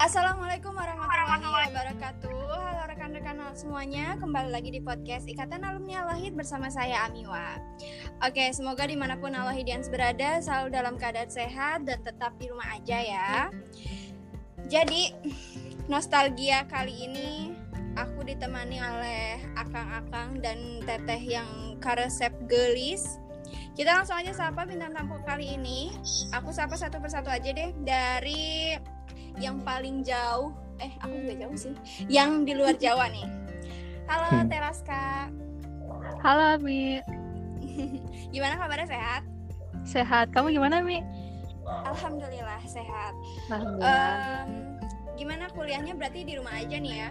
Assalamualaikum warahmatullahi wabarakatuh. Halo rekan-rekan semuanya, kembali lagi di podcast Ikatan Alumni Al-Wahid bersama saya Amiwa. Oke, semoga di mana pun Al-Wahidians berada selalu dalam keadaan sehat dan tetap di rumah aja ya. Jadi, nostalgia kali ini aku ditemani oleh akang-akang dan teteh yang karesep gelis. Kita langsung aja sapa bintang tamu kali ini. Aku sapa satu persatu aja deh dari yang paling jauh eh aku juga jauh sih yang di luar Jawa nih halo Hmm. Teraska Halo Mi, gimana kabarnya sehat sehat. Kamu gimana Mi? alhamdulillah sehat Alhamdulillah. Em, gimana kuliahnya berarti di rumah aja nih ya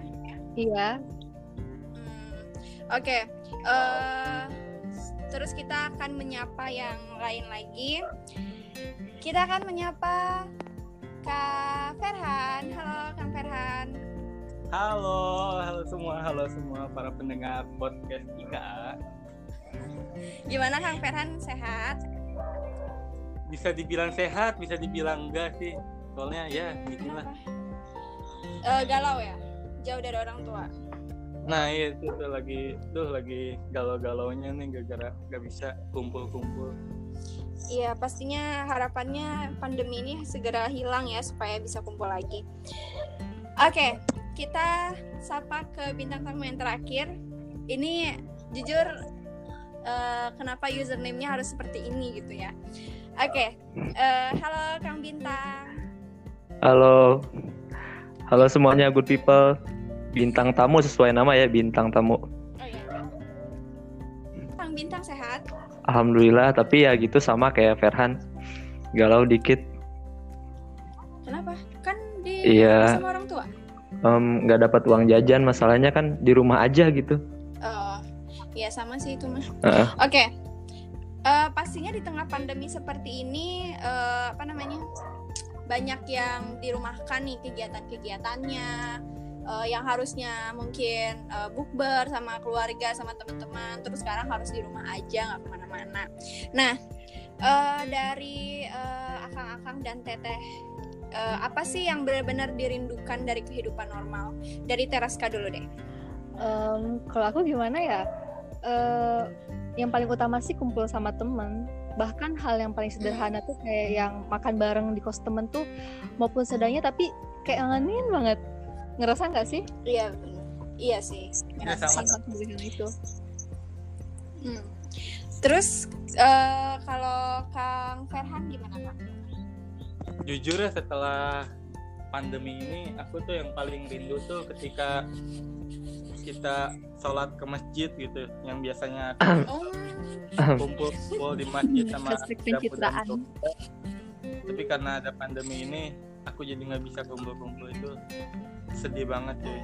iya. Hmm, oke eh, terus kita akan menyapa yang lain lagi kita akan menyapa Kak Ferhan halo Kang Ferhan Halo, halo semua, halo semua para pendengar podcast IKA. gimana Kang Ferhan sehat Bisa dibilang sehat, bisa dibilang enggak sih. Soalnya ya gitulah. Eh, galau ya jauh dari orang tua Nah iya, itu tuh lagi tuh lagi galau-galaunya nih gara-gara gak bisa kumpul-kumpul. Iya pastinya harapannya pandemi ini segera hilang ya supaya bisa kumpul lagi. Oke kita sapa ke bintang tamu yang terakhir. Ini jujur eh, kenapa username-nya harus seperti ini gitu ya. Oke eh, halo Kang Bintang. Halo, halo semuanya good people. Bintang tamu sesuai nama ya bintang tamu. Alhamdulillah, tapi ya gitu sama kayak Ferhan, galau dikit. Kenapa? Kan di Iya. sama orang tua Em, nggak dapat uang jajan, masalahnya kan di rumah aja gitu. Oh, ya sama sih itu mah. Heeh. Oke, Eh, pastinya di tengah pandemi seperti ini, eh, apa namanya, banyak yang dirumahkan nih kegiatan-kegiatannya, eh, yang harusnya mungkin eh, bukber sama keluarga sama teman-teman, terus sekarang harus di rumah aja nggak ke mana-mana. Nah, eh, dari eh, akang-akang dan teteh. eh, apa sih yang benar-benar dirindukan dari kehidupan normal? Dari Teraska dulu deh. Em, kalau aku gimana ya? Eh, yang paling utama sih kumpul sama temen. Bahkan hal yang paling sederhana tuh kayak yang makan bareng di kos temen tuh maupun sedangnya tapi kayak ngangenin banget. Ngerasa nggak sih? Iya, iya sih. Ya, sama. Sifat sederhana itu. Hmm. Terus eh, kalau Kang Ferhan gimana Kang? Jujur ya setelah pandemi ini, aku tuh yang paling rindu tuh ketika kita sholat ke masjid gitu, yang biasanya Oh, kumpul-kumpul di masjid sama pencitraan. Tapi karena ada pandemi ini, aku jadi nggak bisa kumpul-kumpul itu sedih banget cuy.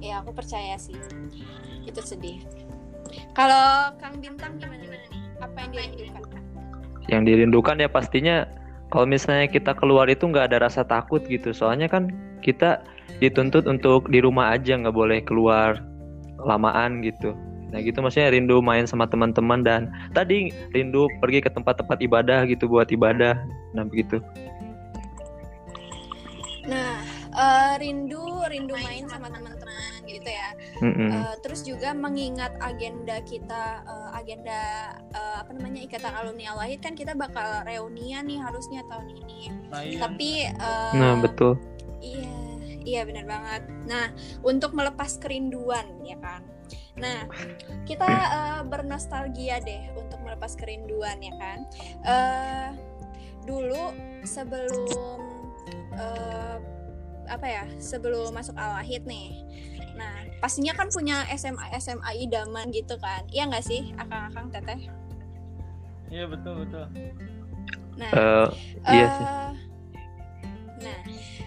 ya aku percaya sih. Itu sedih. Kalau Kang Bintang gimana nih? Apa yang dirindukan? Yang dirindukan ya pastinya kalau misalnya kita keluar itu nggak ada rasa takut gitu. Soalnya kan kita dituntut untuk di rumah aja nggak boleh keluar lamaan gitu. Nah gitu maksudnya rindu main sama teman-teman dan tadi rindu pergi ke tempat-tempat ibadah gitu buat ibadah. Nah begitu. Eh, rindu rindu main sama teman-teman gitu ya. Mm-mm. Eh, terus juga mengingat agenda kita eh, agenda eh, apa namanya Ikatan Alumni Al-Wahid kan kita bakal reunian nih harusnya tahun ini. Iya, Tapi eh, Nah betul. Iya, iya benar banget. Nah, untuk melepas kerinduan ya kan. Nah, kita eh, bernostalgia deh untuk melepas kerinduan ya kan. Eh dulu sebelum eh, apa ya? Sebelum masuk Al-Wahid nih. Nah, pastinya kan punya SMA SMA idaman gitu kan. Iya nggak sih, akang-akang teteh? iya betul betul. Nah, Eh, iya sih. Eh, Nah,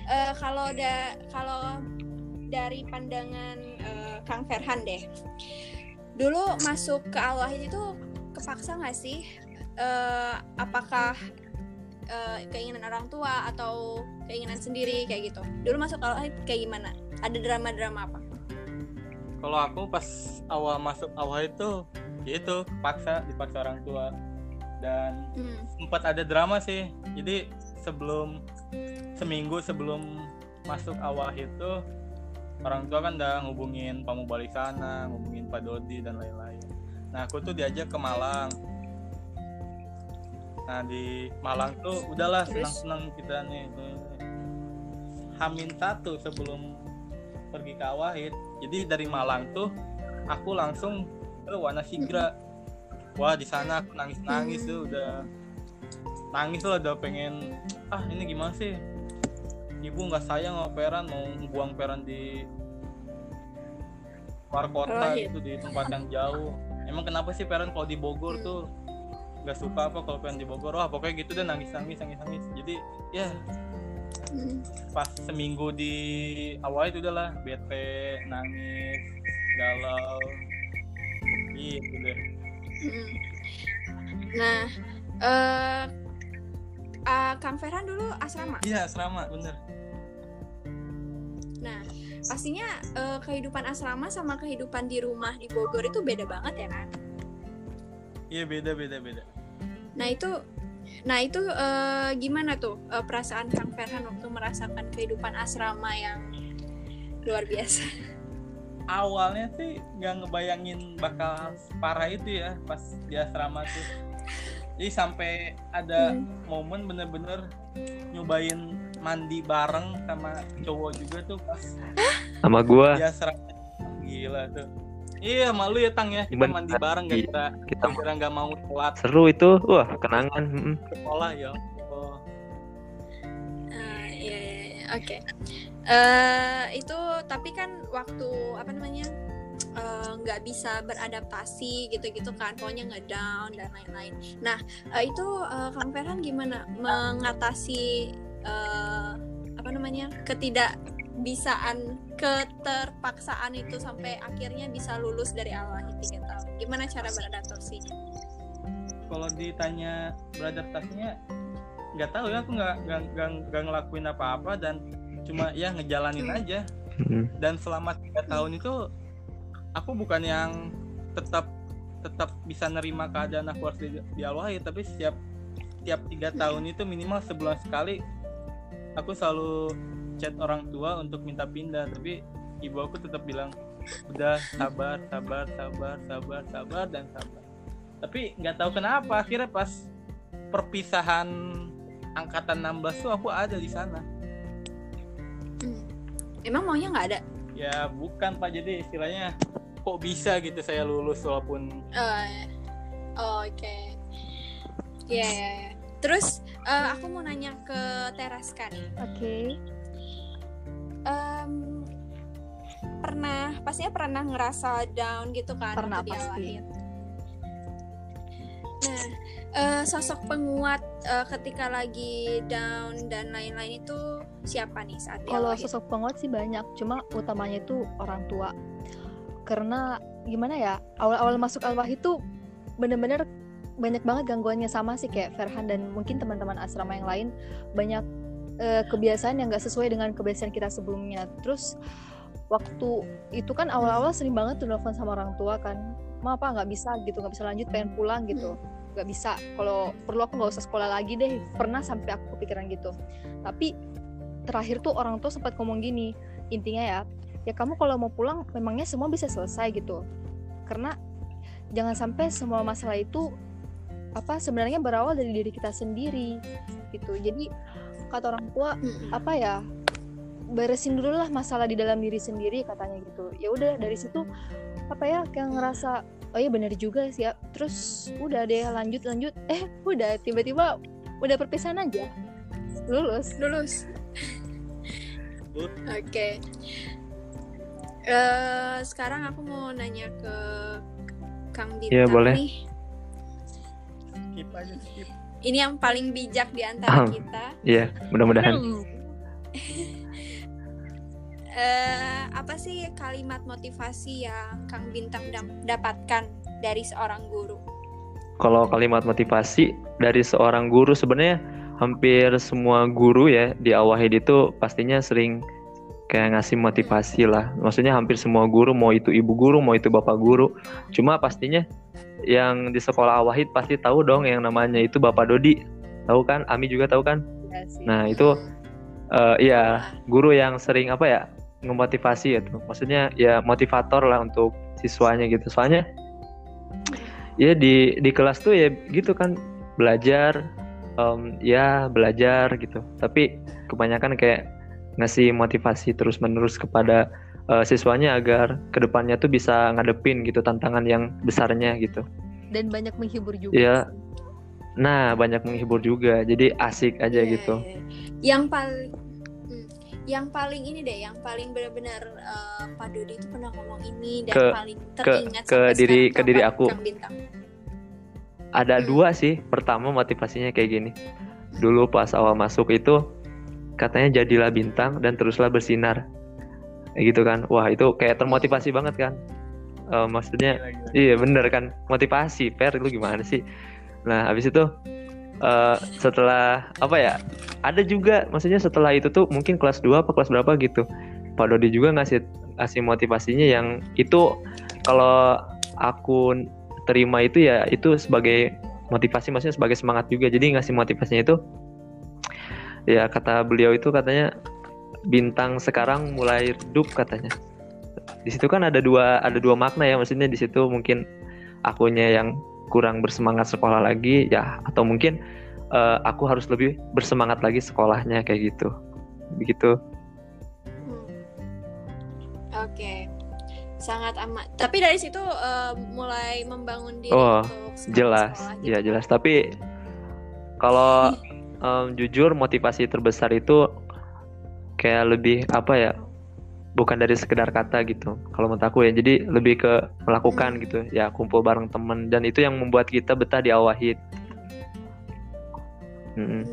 eh, kalau da kalau dari pandangan eh, Kang Ferhan deh, dulu masuk ke Al Wahid itu kepaksa nggak sih? Eh, apakah eh, keinginan orang tua atau keinginan sendiri kayak gitu? Dulu masuk Al Wahid kayak gimana? Ada drama-drama apa? Kalau aku pas awal masuk awal itu, ya itu paksa dipaksa orang tua dan Hmm. sempat ada drama sih. Jadi sebelum seminggu sebelum masuk awal itu orang tua kan udah ngubungin Pak Mubali sana, ngubungin Pak Dodi dan lain-lain. Nah aku tuh diajak ke Malang. Nah di Malang tuh udahlah senang-senang kita nih. Hamin satu sebelum pergi ke Awahid. Jadi dari Malang tuh aku langsung ke Wanasigra. Wah di sana aku nangis-nangis tuh udah nangis lah udah pengen ah ini gimana sih ibu nggak sayang sama Peran mau buang Peran di luar kota Oh, gitu di tempat yang jauh emang kenapa sih Peran kalau di Bogor tuh nggak suka apa kalau Peran di Bogor wah pokoknya gitu deh nangis nangis nangis nangis jadi ya Hmm. pas seminggu di awal itu udahlah bete nangis galau gitu deh Mm. Nah, eh ah, Kang Ferhan dulu asrama. iya asrama bener Nah, pastinya eh, kehidupan asrama sama kehidupan di rumah di Bogor itu beda banget ya kan? iya beda beda beda Nah itu, nah itu eh, gimana tuh eh, perasaan Kang Ferhan waktu merasakan kehidupan asrama yang luar biasa? awalnya sih nggak ngebayangin bakal parah itu ya pas di asrama tuh. Jadi sampai ada Hmm. momen bener-bener nyobain mandi bareng sama cowok juga tuh pas sama gua. di asrama. Gila tuh iya malu ya tang ya kita Bener. mandi bareng gak Iya. kita kita kira nggak mau telat seru itu wah kenangan sekolah ya oh. Ah, iya, iya, iya. oke. Eh, itu tapi kan waktu apa namanya eh, nggak bisa beradaptasi gitu-gitu kan, pokoknya nggak down dan lain-lain. Nah eh, itu eh, Kang Ferhan gimana mengatasi eh, apa namanya ketidakbisaan, keterpaksaan itu sampai akhirnya bisa lulus dari awal tiga tahun. Gimana cara beradaptasinya? kalau ditanya beradaptasinya nggak tahu ya aku nggak nggak ngelakuin apa-apa dan cuma ya ngejalanin Hmm. aja Mm. dan selama tiga tahun itu aku bukan yang tetap tetap bisa nerima keadaan aku harus di, di Al-Wahid tapi setiap tiap tiga tahun itu minimal sebulan sekali aku selalu chat orang tua untuk minta pindah tapi ibu aku tetap bilang udah sabar sabar sabar sabar sabar dan sabar tapi nggak tahu kenapa akhirnya pas perpisahan angkatan 16 tuh aku ada di sana Hmm. Emang maunya nggak ada? ya bukan pak jadi istilahnya kok bisa gitu saya lulus walaupun Eh, Oke. Ya, ya, ya. Terus eh, aku mau nanya ke Tereska nih. Oke. Em, pernah, pastinya pernah ngerasa down gitu kan? Pernah, pasti. Nah, eh, sosok penguat eh, ketika lagi down dan lain-lain itu siapa nih saat Kalau sosok penguat sih banyak, cuma utamanya itu orang tua. Karena gimana ya, awal-awal masuk Al-Wahid itu bener-bener banyak banget gangguannya sama sih kayak Ferhan dan mungkin teman-teman asrama yang lain banyak eh, kebiasaan yang gak sesuai dengan kebiasaan kita sebelumnya. Terus waktu itu kan awal-awal sering banget tuh nelfon sama orang tua kan, ma apa nggak bisa gitu, nggak bisa lanjut, pengen pulang gitu, nggak bisa. Kalau perlu aku nggak usah sekolah lagi deh. Pernah sampai aku kepikiran gitu. Tapi terakhir tuh orang tua sempat ngomong gini intinya ya ya kamu kalau mau pulang memangnya semua bisa selesai gitu karena jangan sampai semua masalah itu apa sebenarnya berawal dari diri kita sendiri gitu jadi kata orang tua Mm-mm. apa ya beresin dulu lah masalah di dalam diri sendiri katanya gitu ya udah dari situ apa ya kayak ngerasa oh iya bener juga sih ya terus udah deh lanjut lanjut eh udah tiba-tiba udah perpisahan aja lulus lulus. Oke. Eh, sekarang aku mau nanya ke Kang Bintang Iya, boleh. nih. skip aja skip Ini yang paling bijak di antara Ahem. kita. Iya, mudah-mudahan. Hmm. Eh, apa sih kalimat motivasi yang Kang Bintang dapatkan dari seorang guru? Kalau kalimat motivasi dari seorang guru sebenarnya hampir semua guru ya di Awahid itu pastinya sering kayak ngasih motivasi lah. Maksudnya hampir semua guru mau itu ibu guru mau itu bapak guru. Cuma pastinya yang di sekolah Awahid pasti tahu dong yang namanya itu Bapak Dodi. Tahu kan? Ami juga tahu kan? Sih. Nah, itu eh iya guru yang sering apa ya ngemotivasi gitu maksudnya ya motivator lah untuk siswanya gitu soalnya ya di di kelas tuh ya gitu kan belajar em, ya belajar gitu tapi kebanyakan kayak ngasih motivasi terus menerus kepada eh, siswanya agar ke depannya tuh bisa ngadepin gitu tantangan yang besarnya gitu dan banyak menghibur juga Iya. sih. nah banyak menghibur juga jadi asik aja Iya, gitu iya. Yang paling hmm, yang paling ini deh, yang paling benar-benar eh, Pak Dodi itu pernah ngomong ini dan Ke- paling teringat ke sampai diri- ke diri aku. Bintang? ada Hmm. dua sih pertama motivasinya kayak gini dulu pas awal masuk itu katanya jadilah bintang dan teruslah bersinar gitu kan. Wah itu kayak termotivasi banget kan. Eh, maksudnya Gila, gila. iya bener kan. Motivasi per lu gimana sih? Nah habis itu eh, setelah apa ya ada juga maksudnya setelah itu tuh mungkin kelas 2 apa kelas berapa gitu. Pak Dodi juga ngasih ngasih motivasinya yang itu kalau aku terima itu ya itu sebagai motivasi maksudnya sebagai semangat juga. Jadi ngasih motivasinya itu ya kata beliau itu katanya bintang sekarang mulai redup katanya di situ kan ada dua ada dua makna ya maksudnya di situ mungkin akunya yang kurang bersemangat sekolah lagi ya atau mungkin eh, aku harus lebih bersemangat lagi sekolahnya kayak gitu begitu Hmm. Oke. Sangat amat. Tapi dari situ eh, mulai membangun diri Oh, untuk jelas sekolah gitu ya kan? jelas tapi kalau em, jujur motivasi terbesar itu kayak lebih apa ya bukan dari sekedar kata gitu kalau menurut aku ya jadi lebih ke melakukan gitu ya kumpul bareng temen dan itu yang membuat kita betah di awahid Mm-mm. Hmm.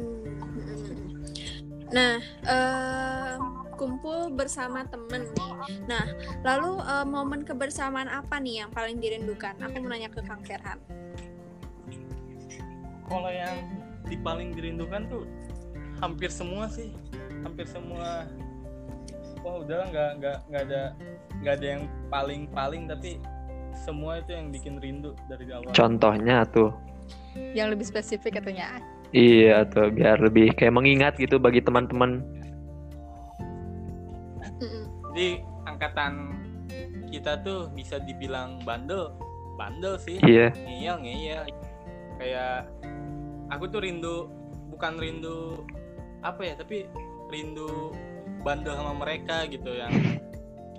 Nah, em, kumpul bersama temen nih. Nah, lalu em, momen kebersamaan apa nih yang paling dirindukan? Aku mau nanya ke Kang Ferhan. kalau yang di paling dirindukan tuh hampir semua sih hampir semua. Wah udahlah nggak nggak nggak ada nggak ada yang paling paling tapi semua itu yang bikin rindu dari awal. Contohnya tuh. Yang lebih spesifik katanya. Iya tuh biar lebih kayak mengingat gitu bagi teman-teman. Jadi angkatan kita tuh bisa dibilang bandel bandel sih. Iya. Ngeyel ngeyel. Kayak aku tuh rindu bukan rindu apa ya tapi rindu bandel sama mereka gitu yang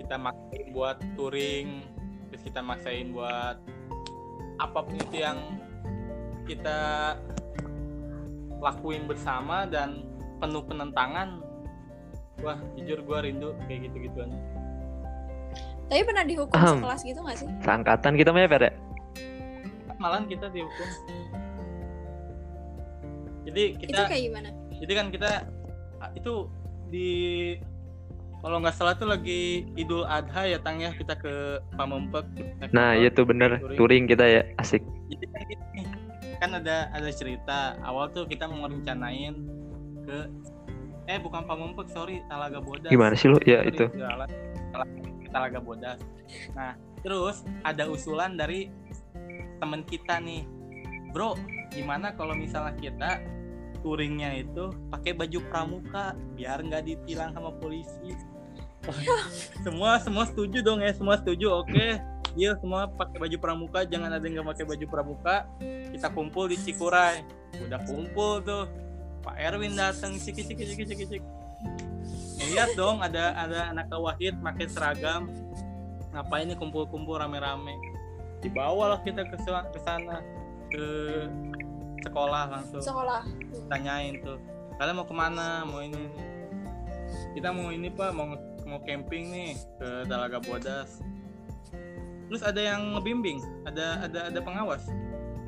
kita maksain buat touring terus kita maksain buat apa pun itu yang kita lakuin bersama dan penuh penentangan wah jujur gua rindu kayak gitu gituan Tapi pernah dihukum Ahem. sekelas gitu gak sih? Seangkatan kita mah ya Fer malahan kita dihukum jadi Itu kita kayak gimana? jadi kan kita itu di kalau nggak salah tuh lagi Idul Adha ya Tang ya? Kita ke Pamempek. Nah iya tuh bener. touring. touring kita ya asik. Jadi kan, gini, kan ada ada cerita. Awal tuh kita mau rencanain ke eh bukan Pamempek sorry Talaga Bodas. Gimana sih lu? Ya Sorry, itu. Jalan- Talaga Bodas. Nah terus ada usulan dari temen kita nih. Bro gimana kalau misalnya kita touringnya itu pakai baju pramuka biar nggak ditilang sama polisi. Semua semua setuju dong ya semua setuju oke. Iya semua pakai baju pramuka jangan ada yang nggak pakai baju pramuka. Kita kumpul di Cikuray. Udah kumpul tuh. Pak Erwin datang ciki ciki ciki ciki ciki. Lihat dong ada ada anak Wahid pakai seragam. Ngapain nih kumpul-kumpul rame-rame? Dibawalah kita ke sana ke sekolah langsung. Sekolah. tanyain tuh kalian mau ke mana? Mau ini, ini. kita mau ini pak. Mau mau camping nih ke Dalaga Bodas. Terus ada yang ngebimbing ada ada ada pengawas.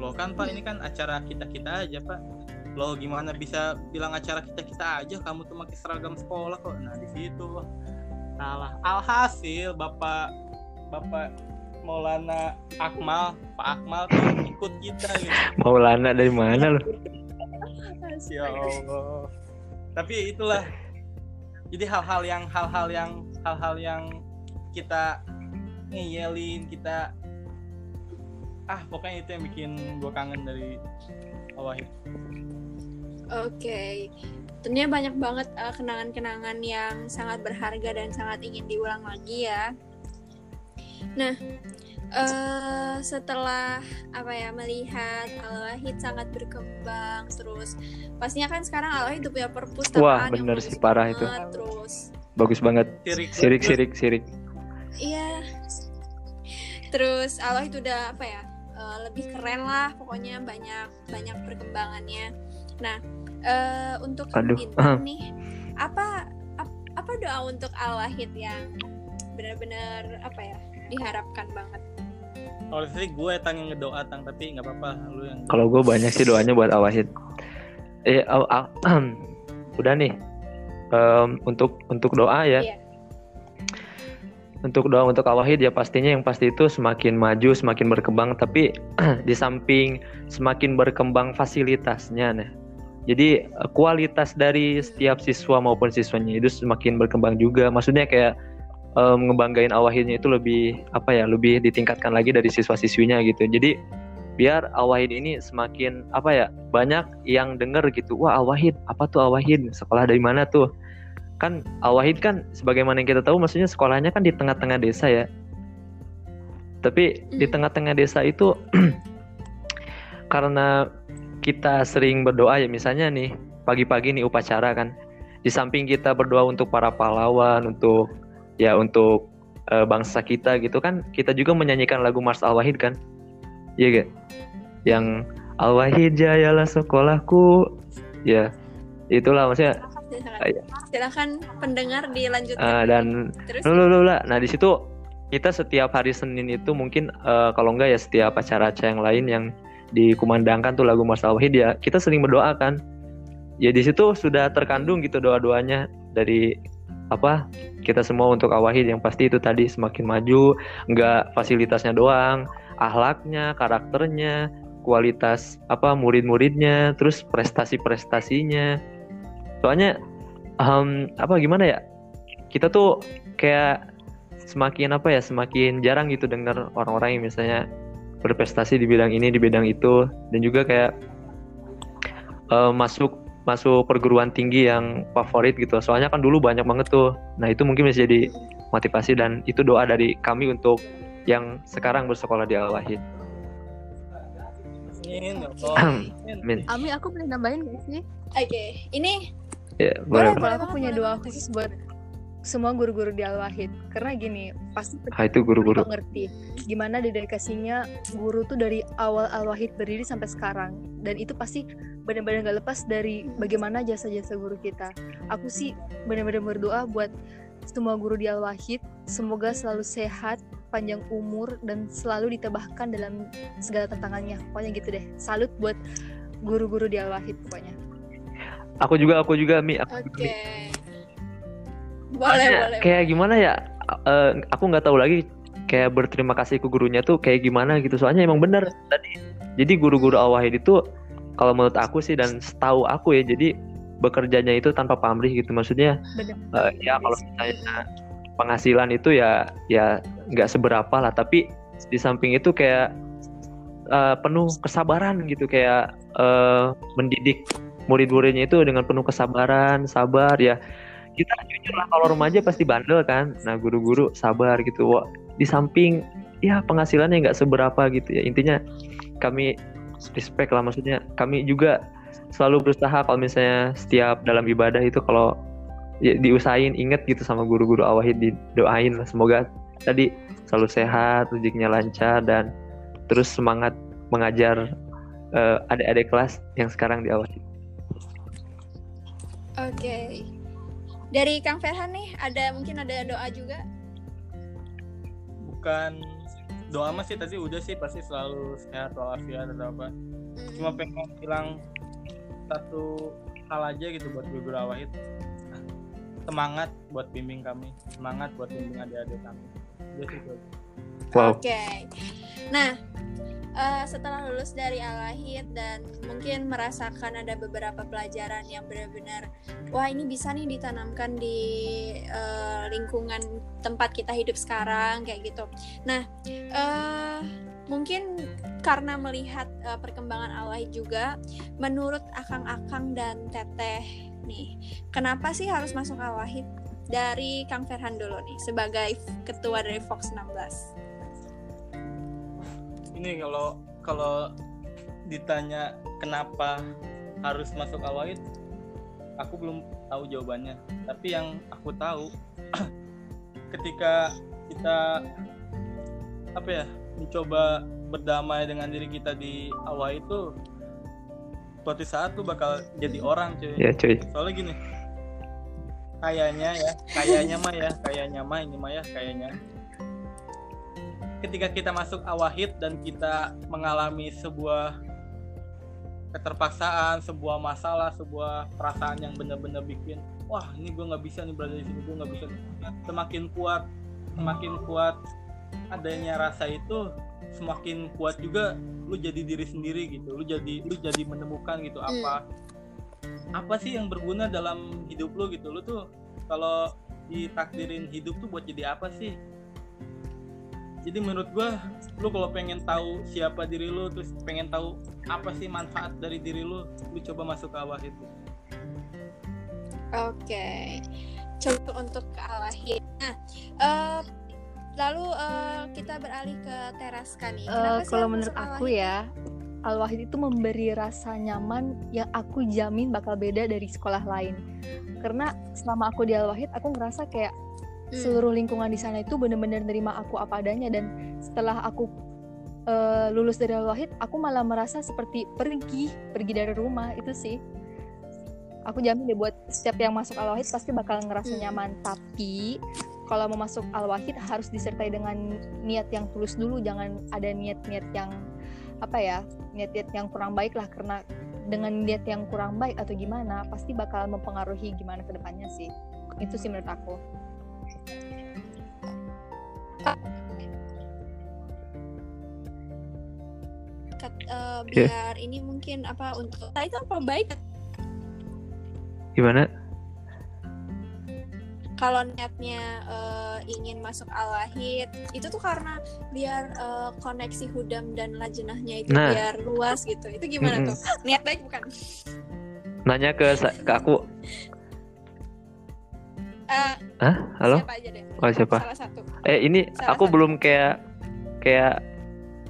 Loh kan pak ini kan acara kita kita aja pak. Loh gimana bisa bilang acara kita kita aja? Kamu tuh pakai seragam sekolah kok. Nah di situ salah. Alhasil bapak bapak Maulana Akmal Pak Akmal tuh ikut kita gitu Maulana dari mana lu? Ya Allah. Tapi itulah. Jadi hal-hal yang hal-hal yang hal-hal yang kita ngeyelin kita ah pokoknya itu yang bikin gue kangen dari awal Oke. tentunya banyak banget uh, kenangan-kenangan yang sangat berharga dan sangat ingin diulang lagi ya. Nah, uh, setelah apa ya melihat Al Wahid sangat berkembang terus pastinya kan sekarang Al Wahid punya perpustakaan Wah, yang bener sih, parah itu. banget, terus Bagus banget. Sirik. Sirik, sirik, sirik. iya terus Al Wahid udah apa ya uh, lebih keren lah pokoknya banyak banyak perkembangannya nah uh, untuk Aduh, bintang nih apa ap- apa doa untuk Al Wahid yang benar-benar apa ya diharapkan banget Kalau sih gue tang yang ngedoa tang tapi nggak apa-apa lu yang Kalau gue banyak sih doanya buat Awahid. Eh, aw- aw- udah nih. Em, untuk untuk doa ya. Iya. Untuk doa untuk Awahid ya pastinya yang pasti itu semakin maju, semakin berkembang. Tapi di samping semakin berkembang fasilitasnya, nah. Jadi eh, kualitas dari setiap siswa maupun siswanya itu semakin berkembang juga. Maksudnya kayak em, ngebanggain Awahidnya itu lebih apa ya, lebih ditingkatkan lagi dari siswa-siswinya gitu. Jadi biar Awahid ini semakin apa ya banyak yang denger gitu wah Awahid apa tuh Awahid sekolah dari mana tuh kan Awahid kan sebagaimana yang kita tahu maksudnya sekolahnya kan di tengah-tengah desa ya tapi di Hmm. tengah-tengah desa itu karena kita sering berdoa ya misalnya nih pagi-pagi nih upacara kan di samping kita berdoa untuk para pahlawan untuk ya untuk eh, bangsa kita gitu kan kita juga menyanyikan lagu Mars Al Wahid kan iya gak yang Al Wahid jayalah sekolahku ya itulah maksudnya silakan, Iya. silakan pendengar dilanjutkan eh, dan terus loh, lah. Nah, di situ kita setiap hari Senin itu mungkin eh, kalau enggak ya setiap acara-acara yang lain yang dikumandangkan tuh lagu Mas Al-Wahid ya, kita sering berdoa kan. Ya di situ sudah terkandung gitu doa-doanya dari apa kita semua untuk Awahid yang pasti itu tadi semakin maju, enggak fasilitasnya doang, ahlaknya, karakternya, kualitas apa murid-muridnya, terus prestasi-prestasinya. Soalnya em, apa gimana ya? Kita tuh kayak semakin apa ya semakin jarang gitu dengar orang-orang yang misalnya berprestasi di bidang ini di bidang itu dan juga kayak eh, masuk masuk perguruan tinggi yang favorit gitu soalnya kan dulu banyak banget tuh nah itu mungkin bisa jadi motivasi dan itu doa dari kami untuk yang sekarang bersekolah di Al Wahid Amin, ya. Amin. Amin Ami aku boleh nambahin gak sih? oke ini ya, Boleh, boleh, Kalau aku punya boleh doa banget. khusus buat semua guru-guru di Al Wahid karena gini pasti ah itu guru-guru. ngerti gimana dedikasinya guru tuh dari awal Al Wahid berdiri sampai sekarang. Dan itu pasti benar-benar gak lepas dari bagaimana jasa-jasa guru kita. Aku sih benar-benar berdoa buat semua guru di Al Wahid semoga selalu sehat panjang umur dan selalu ditebahkan dalam segala tantangannya. Pokoknya gitu deh. Salut buat guru-guru di Al Wahid pokoknya. Aku juga aku juga mi. Aku oke juga, Mi. Boleh boleh kayak gimana ya? Eh, aku nggak tahu lagi kayak berterima kasih ke gurunya tuh kayak gimana gitu. Soalnya emang benar tadi. Jadi guru-guru al-wahid itu kalau menurut aku sih dan setahu aku ya jadi bekerjanya itu tanpa pamrih gitu. Maksudnya benar eh, ya kalau misalnya penghasilan itu ya ya nggak seberapa lah. Tapi di samping itu kayak eh, penuh kesabaran gitu. Kayak eh, mendidik murid-muridnya itu dengan penuh kesabaran sabar ya kita jujur lah kalau remaja pasti bandel kan. Nah guru-guru sabar gitu Wah, di samping ya penghasilannya nggak seberapa gitu ya. Intinya kami respect lah maksudnya. Kami juga selalu berusaha kalau misalnya setiap dalam ibadah itu kalau ya, diusahain inget gitu sama guru-guru awahid didoain lah. Semoga tadi selalu sehat rezekinya lancar dan terus semangat mengajar eh, adik-adik kelas yang sekarang di awahid oke dari Kang Ferhan nih ada mungkin ada doa juga bukan doa mah sih tadi udah sih pasti selalu sehat walafiat atau apa Hmm. cuma pengen bilang satu hal aja gitu buat guru Awahid semangat buat bimbing kami semangat buat bimbing adik-adik kami udah sih itu. wow Oke. Nah, eh, setelah lulus dari Al-Wahid dan mungkin merasakan ada beberapa pelajaran yang benar-benar wah ini bisa nih ditanamkan di eh, lingkungan tempat kita hidup sekarang kayak gitu. Nah, eh mungkin karena melihat eh, perkembangan Al-Wahid juga menurut akang-akang dan teteh nih. Kenapa sih harus masuk Al Wahid? Dari Kang Ferhan dulu nih sebagai ketua dari Fox 16. Ini kalau kalau ditanya kenapa harus masuk Al Wahid, aku belum tahu jawabannya. Tapi yang aku tahu ketika kita apa ya mencoba berdamai dengan diri kita di awal itu suatu saat lu bakal jadi orang cuy Ya cuy. soalnya gini kayaknya ya kayaknya mah ya kayaknya mah ini mah ya kayaknya ketika kita masuk awahid dan kita mengalami sebuah keterpaksaan sebuah masalah sebuah perasaan yang benar-benar bikin wah ini gue nggak bisa nih berada di sini gue nggak bisa semakin kuat semakin kuat adanya rasa itu semakin kuat juga lu jadi diri sendiri gitu lu jadi lu jadi menemukan gitu apa apa sih yang berguna dalam hidup lu gitu. Lu tuh kalau ditakdirin hidup tuh buat jadi apa sih jadi menurut gua lu kalau pengen tahu siapa diri lu terus pengen tahu apa sih manfaat dari diri lu lu coba masuk ke awal itu Oke, coba untuk ke Al Wahid. Nah, eh, lalu eh, kita beralih ke nih. Eh, Kenapa sih kalau menurut aku ya Al Wahid itu memberi rasa nyaman yang aku jamin bakal beda dari sekolah lain karena selama aku di Al Wahid aku ngerasa kayak. Seluruh lingkungan di sana itu benar-benar nerima aku apa adanya. Dan setelah aku eh, lulus dari Al Wahid aku malah merasa seperti pergi pergi dari rumah itu sih. Aku jamin deh buat setiap yang masuk Al Wahid pasti bakal ngerasa Hmm. nyaman. Tapi kalau mau masuk Al Wahid harus disertai dengan niat yang tulus dulu. Jangan ada niat-niat yang apa ya niat-niat yang kurang baik lah. Karena dengan niat yang kurang baik atau gimana pasti bakal mempengaruhi gimana ke depannya sih. Itu sih menurut aku Kat- Iya. biar ini mungkin apa untuk nah, itu apa baik Gimana? kalau niatnya eh, ingin masuk Al Wahid itu tuh karena biar eh, koneksi hudam dan lajnahnya itu Nah. biar luas gitu. Itu gimana Mm-mm. tuh? Niat baik bukan? Nanya ke ke aku. Eh, Hah? Halo? Siapa aja deh? Oh, siapa? Salah satu. Eh ini Salah aku satu. belum kayak kayak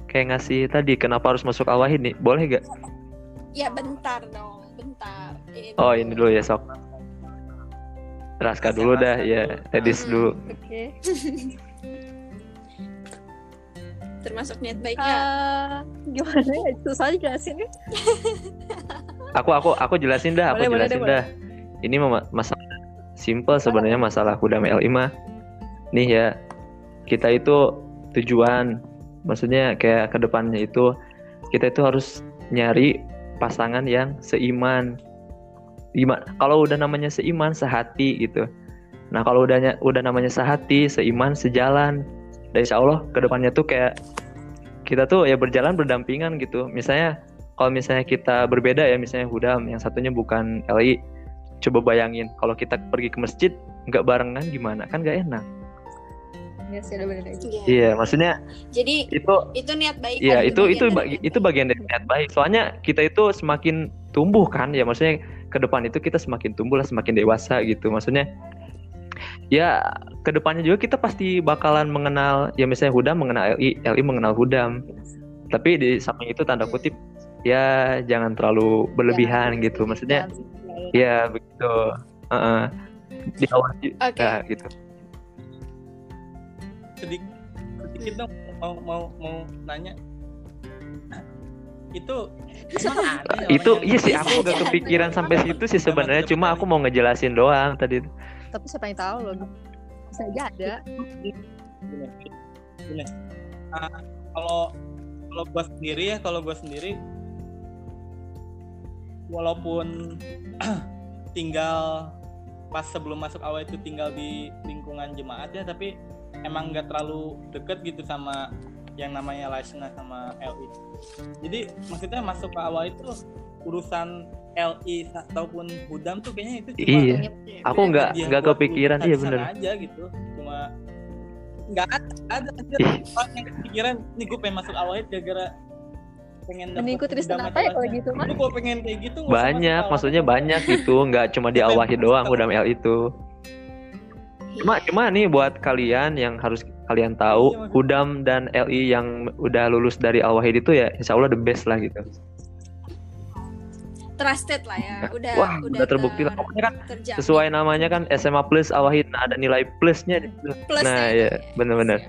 kayak ngasih tadi kenapa harus masuk Al Wahid nih? Boleh gak? Ya bentar dong, bentar. Eh, Oh ini dulu ya sok. Raska dulu dah ya. Edis Hmm. dulu. oke Termasuk niat baiknya. Eh, gimana ya susah jelasin ya Aku aku aku jelasin dah. Aku Boleh, boleh jelasin deh, dah. Ini mah masalah simple sebenarnya masalah Hudam L5. Nih ya kita itu tujuan. Maksudnya kayak ke depannya itu kita itu harus nyari pasangan yang seiman. Gimana kalau udah namanya seiman sehati gitu. Nah kalau udahnya udah namanya sehati seiman sejalan dan insya Allah ke depannya tuh kayak kita tuh ya berjalan berdampingan gitu. Misalnya kalau misalnya kita berbeda ya misalnya Hudam yang satunya bukan LI coba bayangin kalau kita pergi ke masjid nggak barengan gimana kan nggak enak ya sih Iya. iya maksudnya Jadi itu itu niat baik. Iya kan? itu bagian itu dari ba- niat itu baik. bagian dari niat baik. Soalnya kita itu semakin tumbuh kan ya maksudnya ke depan itu kita semakin tumbuh lah semakin dewasa gitu. Maksudnya ya ke depannya juga kita pasti bakalan mengenal ya misalnya Hudam mengenal LI, LI mengenal Hudam. Tapi di samping itu tanda kutip ya jangan terlalu berlebihan Jangan gitu. Maksudnya berlebihan. Ya begitu. Heeh. di awal Oke. ya, gitu. sedikit sedikit dong mau mau mau nanya itu ada ya Itu iya sih aku nggak kepikiran sampai situ sih sebenarnya cuma aku mau ngejelasin doang tadi. tapi siapa yang tahu loh bisa aja ada gini gini Ah, kalau kalau gua sendiri ya kalau gua sendiri walaupun tinggal pas sebelum masuk awal itu tinggal di lingkungan jemaat ya tapi emang nggak terlalu deket gitu sama yang namanya Laisna sama LI jadi maksudnya masuk ke awal itu urusan LI ataupun Hudam tuh kayaknya itu cuma Iya. Aku Itu nggak dia nggak kepikiran iya bener. aja gitu. Cuma nggak ada ada. Aja orang yang kepikiran nih gue pengen masuk awal gara-gara pengen Kristen hidam apa ya kalau gitu mah? Lu kalau pengen kayak gitu banyak maksudnya banyak gitu. Nggak cuma di al wahid doang udam L itu. Cuma cuma nih buat kalian yang harus kalian tahu Iya, udam dan LI yang udah lulus dari al wahid itu ya insya Allah the best lah gitu. Trusted lah ya udah wah udah, terbukti lah. pokoknya kan terjamin. sesuai namanya kan SMA plus al wahid nah ada nilai plusnya di situ. Plus nah ya, ya. bener-bener.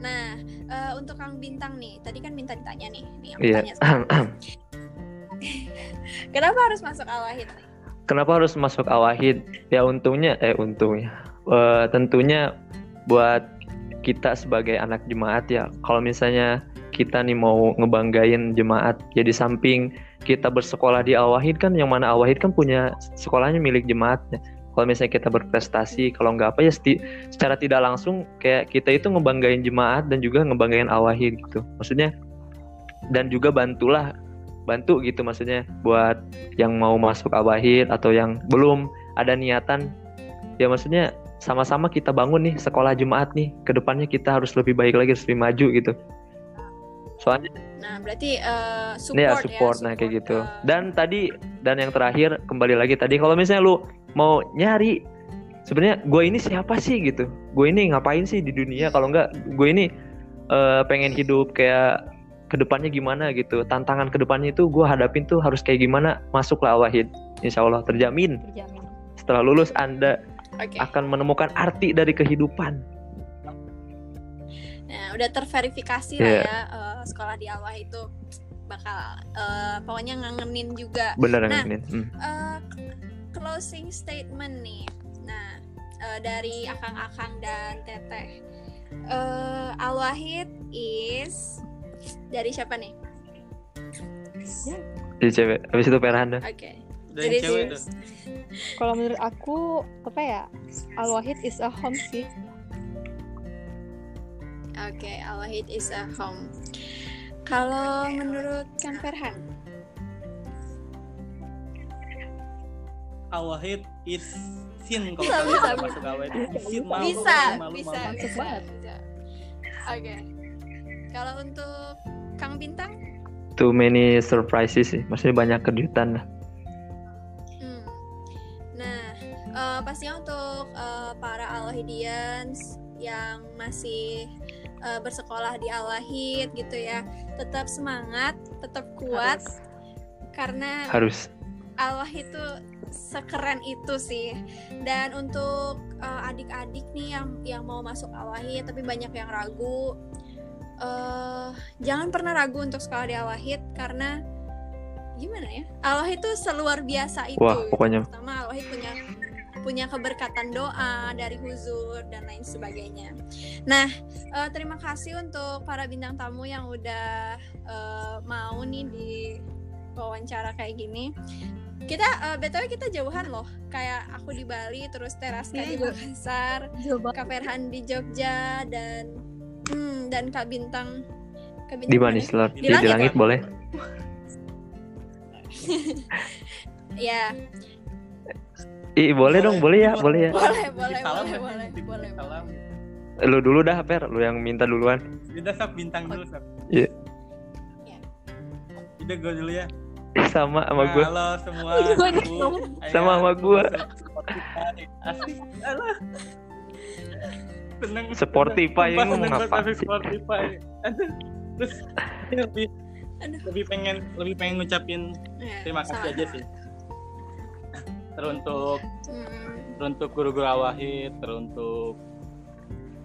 Nah, eh, untuk Kang Bintang nih, tadi kan minta ditanya nih, nih aku Iya. tanya. Kenapa harus masuk Al-Wahid nih? Kenapa harus masuk awahid? Ya untungnya, eh untungnya, Eh, tentunya buat kita sebagai anak jemaat ya. Kalau misalnya kita nih mau ngebanggain jemaat, ya di samping kita bersekolah di awahid kan, yang mana awahid kan punya sekolahnya milik jemaatnya. Kalau misalnya kita berprestasi, kalau nggak apa ya secara tidak langsung kayak kita itu ngebanggain jemaat dan juga ngebanggain awahid gitu. Maksudnya dan juga bantulah bantu gitu maksudnya buat yang mau masuk awahid atau yang belum ada niatan ya maksudnya sama-sama kita bangun nih sekolah jemaat nih ke depannya kita harus lebih baik lagi lebih maju gitu soalnya Nah, berarti eh, support ya ya, support nah kayak gitu. eh, dan tadi dan yang terakhir kembali lagi tadi kalau misalnya lu mau nyari sebenarnya gue ini siapa sih gitu? Gue ini ngapain sih di dunia? Kalau enggak gue ini eh, pengen hidup kayak ke depannya gimana gitu. Tantangan ke depannya itu gue hadapin tuh harus kayak gimana masuklah wahid insya Allah terjamin. Terjamin. Setelah lulus anda Oke. akan menemukan arti dari kehidupan Nah, udah terverifikasi lah Iya. ya eh, sekolah di Al-Wahid itu bakal eh, pokoknya ngangenin juga. bener Nah, Nin? Hmm. Eh, closing statement nih. Nah, eh, dari akang-akang dan teteh. Eh, Al-Wahid is dari siapa nih? jadi cewek habis itu Perhanda Oke. Jadi yang cewek kalau menurut aku apa ya Al Wahid is a home sih Oke, Al-Wahid is a home. Kalau menurut Kang Ferhan, Awahid is sin kalau Bisa, kalian bisa, nggak bisa. masuk is sin malu, bisa, malu, bisa, malu. Bisa, bisa. Oke. Kalau untuk Kang Bintang, too many surprises sih maksudnya banyak kejutan lah hmm. nah eh, pastinya untuk eh, para Al-Wahidians yang masih eh, bersekolah di Al-Wahid gitu ya, tetap semangat, tetap kuat, Harus. karena harus Al-Wahid itu sekeren itu sih. Dan untuk uh, adik-adik nih yang yang mau masuk Al-Wahid tapi banyak yang ragu, eh jangan pernah ragu untuk sekolah di Al-Wahid karena gimana ya? Al-Wahid itu seluar biasa itu. Wah, gitu. pokoknya. Pertama Al-Wahid punya punya keberkatan doa dari huzur dan lain sebagainya. Nah, eh, terima kasih untuk para bintang tamu yang udah eh, mau nih di wawancara kayak gini. Kita eh, btw kita jauhan loh. Kayak aku di Bali, terus Teraska di Iya, jauh. Makassar, Ferhan di Jogja dan hmm, dan Kak Bintang. Kak Bintang di sih, Lord? Di Di, di langit, langit boleh Ya, Ih, boleh dong boleh ya boleh ya boleh, boleh, Salam boleh, boleh, boleh, Salam. lu dulu dah Per lu yang minta duluan Udah sap bintang dulu sap. Iya. Iya. Udah gue dulu ya. sama sama Nah, gue Halo semua. Aku Sama sama gua. Spotify. Asik. Alah. Seneng. Seneng ngapa banget tapi sih? Spotify. Aduh. Terus lebih Aduh. lebih pengen lebih pengen ngucapin Ya, terima kasih aja sih. Teruntuk Hmm, teruntuk guru-guru awahid, teruntuk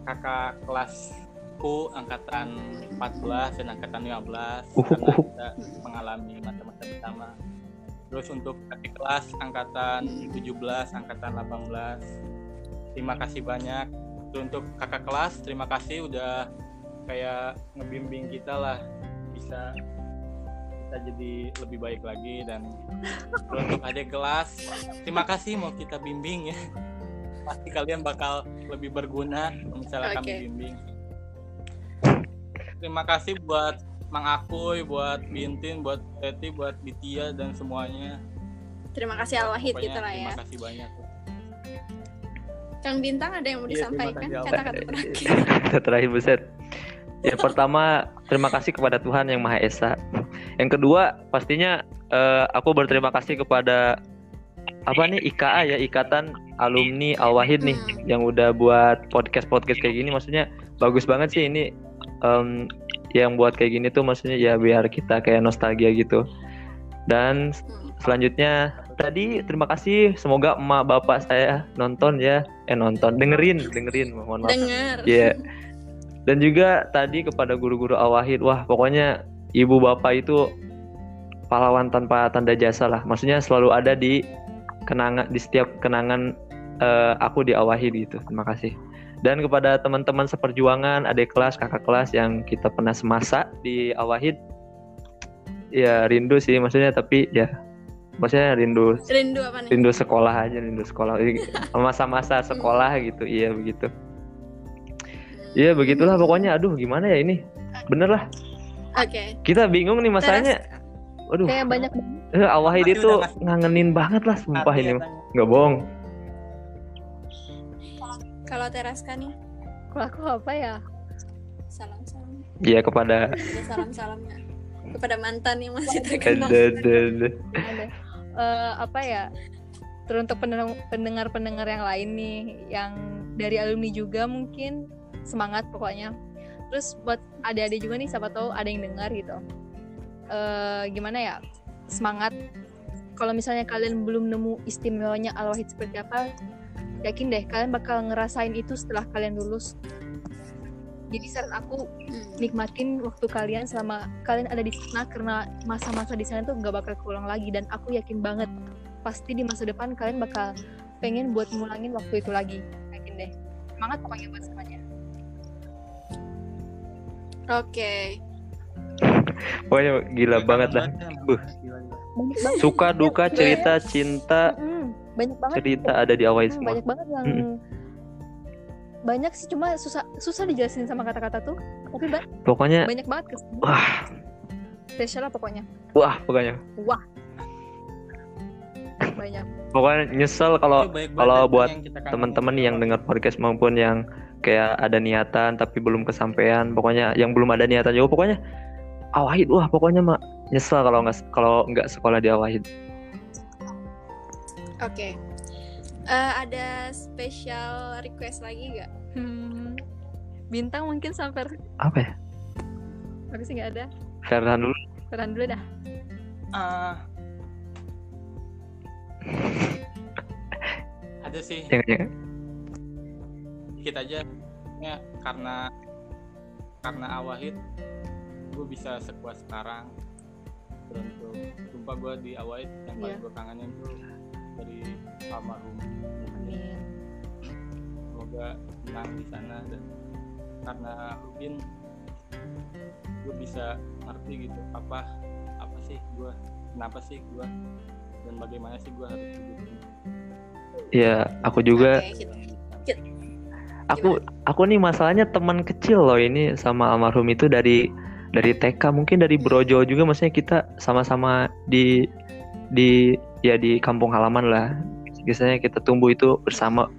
kakak kelasku angkatan 14 dan angkatan 15 Uh, karena uh. kita mengalami masa-masa bersama. Terus untuk adik kelas angkatan 17, angkatan 18. Terima kasih banyak. Terus untuk kakak kelas, terima kasih udah kayak ngebimbing kita lah bisa kita jadi lebih baik lagi dan untuk adik kelas terima kasih mau kita bimbing ya pasti kalian bakal lebih berguna kalau misalnya kami Oke. bimbing terima kasih buat Mang Akuy, buat Bintin, buat Teti, buat Bitia dan semuanya. Terima kasih Al-Wahid gitu lah ya. Terima kasih banyak. Kang Bintang ada yang mau Iya, disampaikan kata-kata terakhir. Kata terakhir buset ya pertama terima kasih kepada Tuhan yang Maha Esa Yang kedua pastinya eh, aku berterima kasih kepada apa nih IKA ya Ikatan Alumni Al Wahid nih Hmm. yang udah buat podcast podcast kayak gini maksudnya bagus banget sih ini em, yang buat kayak gini tuh maksudnya ya biar kita kayak nostalgia gitu dan selanjutnya tadi terima kasih semoga emak bapak saya nonton ya eh nonton dengerin dengerin mohon maaf Dengar. Iya. Dan juga tadi kepada guru-guru Al-Wahid, wah pokoknya ibu bapak itu pahlawan tanpa tanda jasa lah. Maksudnya selalu ada di kenangan di setiap kenangan eh, aku di Al-Wahid gitu. Terima kasih. Dan kepada teman-teman seperjuangan, adik kelas, kakak kelas yang kita pernah semasa di Al-Wahid, ya rindu sih maksudnya tapi ya maksudnya rindu Rindu apa nih? rindu sekolah aja rindu sekolah masa-masa sekolah gitu iya begitu Iya begitulah pokoknya aduh gimana ya ini bener lah Oke. kita bingung nih masalahnya Teras- waduh kayak banyak eh, itu udah ngasih ngangenin banget lah sumpah Hati ini ya. Tanya. nggak bohong Kalau Teraska nih, kalau aku apa ya salam-salam. Iya kepada Ada salam-salamnya kepada mantan yang masih terkenal. ada ada ada. ada Eh, apa ya teruntuk pendengar- pendengar-pendengar yang lain nih yang dari alumni juga mungkin semangat pokoknya terus buat adik-adik juga nih siapa tahu ada yang dengar gitu. Eh gimana ya? Semangat. Kalau misalnya kalian belum nemu istimewanya al-wahid seperti apa yakin deh kalian bakal ngerasain itu setelah kalian lulus. Jadi saran aku Hmm. nikmatin waktu kalian selama kalian ada di sana karena masa-masa di sana tuh nggak bakal keulang lagi. Dan aku yakin banget pasti di masa depan kalian bakal pengen buat ngulangin waktu itu lagi. Yakin deh. Semangat pokoknya buat semuanya Oke. pokoknya gila banget lah. Uh. Suka duka cerita cinta banyak banget. cerita ada di Hmm, semua. banyak banget yang banyak sih cuma susah susah dijelasin sama kata-kata tuh. Tapi ba- pokoknya banyak banget kesan wah. Spesial lah pokoknya. Wah pokoknya. Wah. Banyak. Pokoknya nyesel kalau kalau buat teman-teman yang dengar podcast maupun yang kayak ada niatan tapi belum kesampaian. Pokoknya yang belum ada niatan juga pokoknya awahid wah pokoknya mah nyesel kalau nggak kalau nggak sekolah di awahid Oke. Eh, ada special request lagi gak? Hmm, bintang mungkin sampai apa ya? Tapi sih nggak ada? Ferhan dulu. Ferhan dulu dah. Ah. ada sih. Jangan jangan dikit aja ya karena karena awahid gue bisa sekuat sekarang untuk sumpah gue di awahid yang paling Iya. gue kangenin tuh dari almarhum amin semoga tenang di sana dan karena Rubin gue bisa ngerti gitu apa apa sih gue kenapa sih gue dan bagaimana sih gue harus hidup ini ya aku juga gitu. Aku aku nih masalahnya teman kecil loh ini sama almarhum itu dari dari TK mungkin dari Brojo juga maksudnya kita sama-sama di di ya di kampung halaman lah. Biasanya kita tumbuh itu bersama.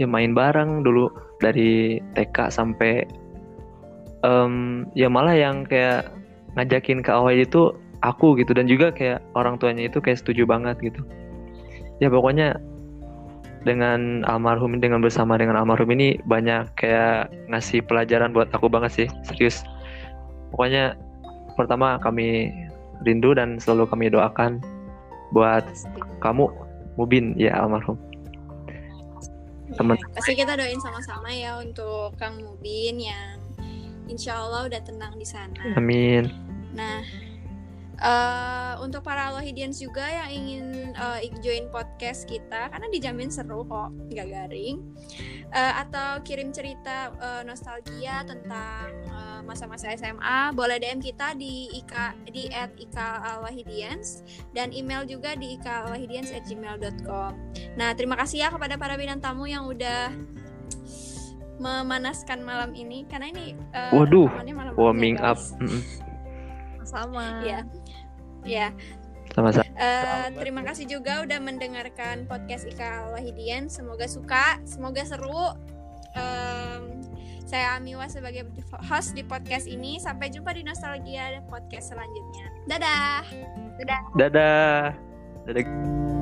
Ya main bareng dulu dari TK sampai em, ya malah yang kayak ngajakin ke awal itu aku gitu. Dan juga kayak orang tuanya itu kayak setuju banget gitu. Ya pokoknya dengan almarhum dengan bersama dengan almarhum ini banyak kayak ngasih pelajaran buat aku banget sih serius pokoknya pertama kami rindu dan selalu kami doakan buat kamu Mubin ya almarhum. Iya, Pasti kita doain sama-sama ya untuk Kang Mubin yang insya Allah udah tenang di sana. amin Nah, eh, untuk para Alohidians juga yang ingin eh, join podcast kita, karena dijamin seru kok, nggak garing. Eh, atau kirim cerita eh, nostalgia tentang masa-masa SMA, boleh DM kita di ika di @ikalahidians dan email juga di ikalahidians@gmail.com. Nah, terima kasih ya kepada para bintang tamu yang udah memanaskan malam ini karena ini eh, Waduh, ya, warming up sama Iya. Ya, sama-sama eh, terima kasih juga udah mendengarkan podcast Ika Wahidian. Semoga suka, semoga seru. Em, Saya Amiwa sebagai host di podcast ini. Sampai jumpa di Nostalgia podcast selanjutnya. Dadah. Dadah. Dadah.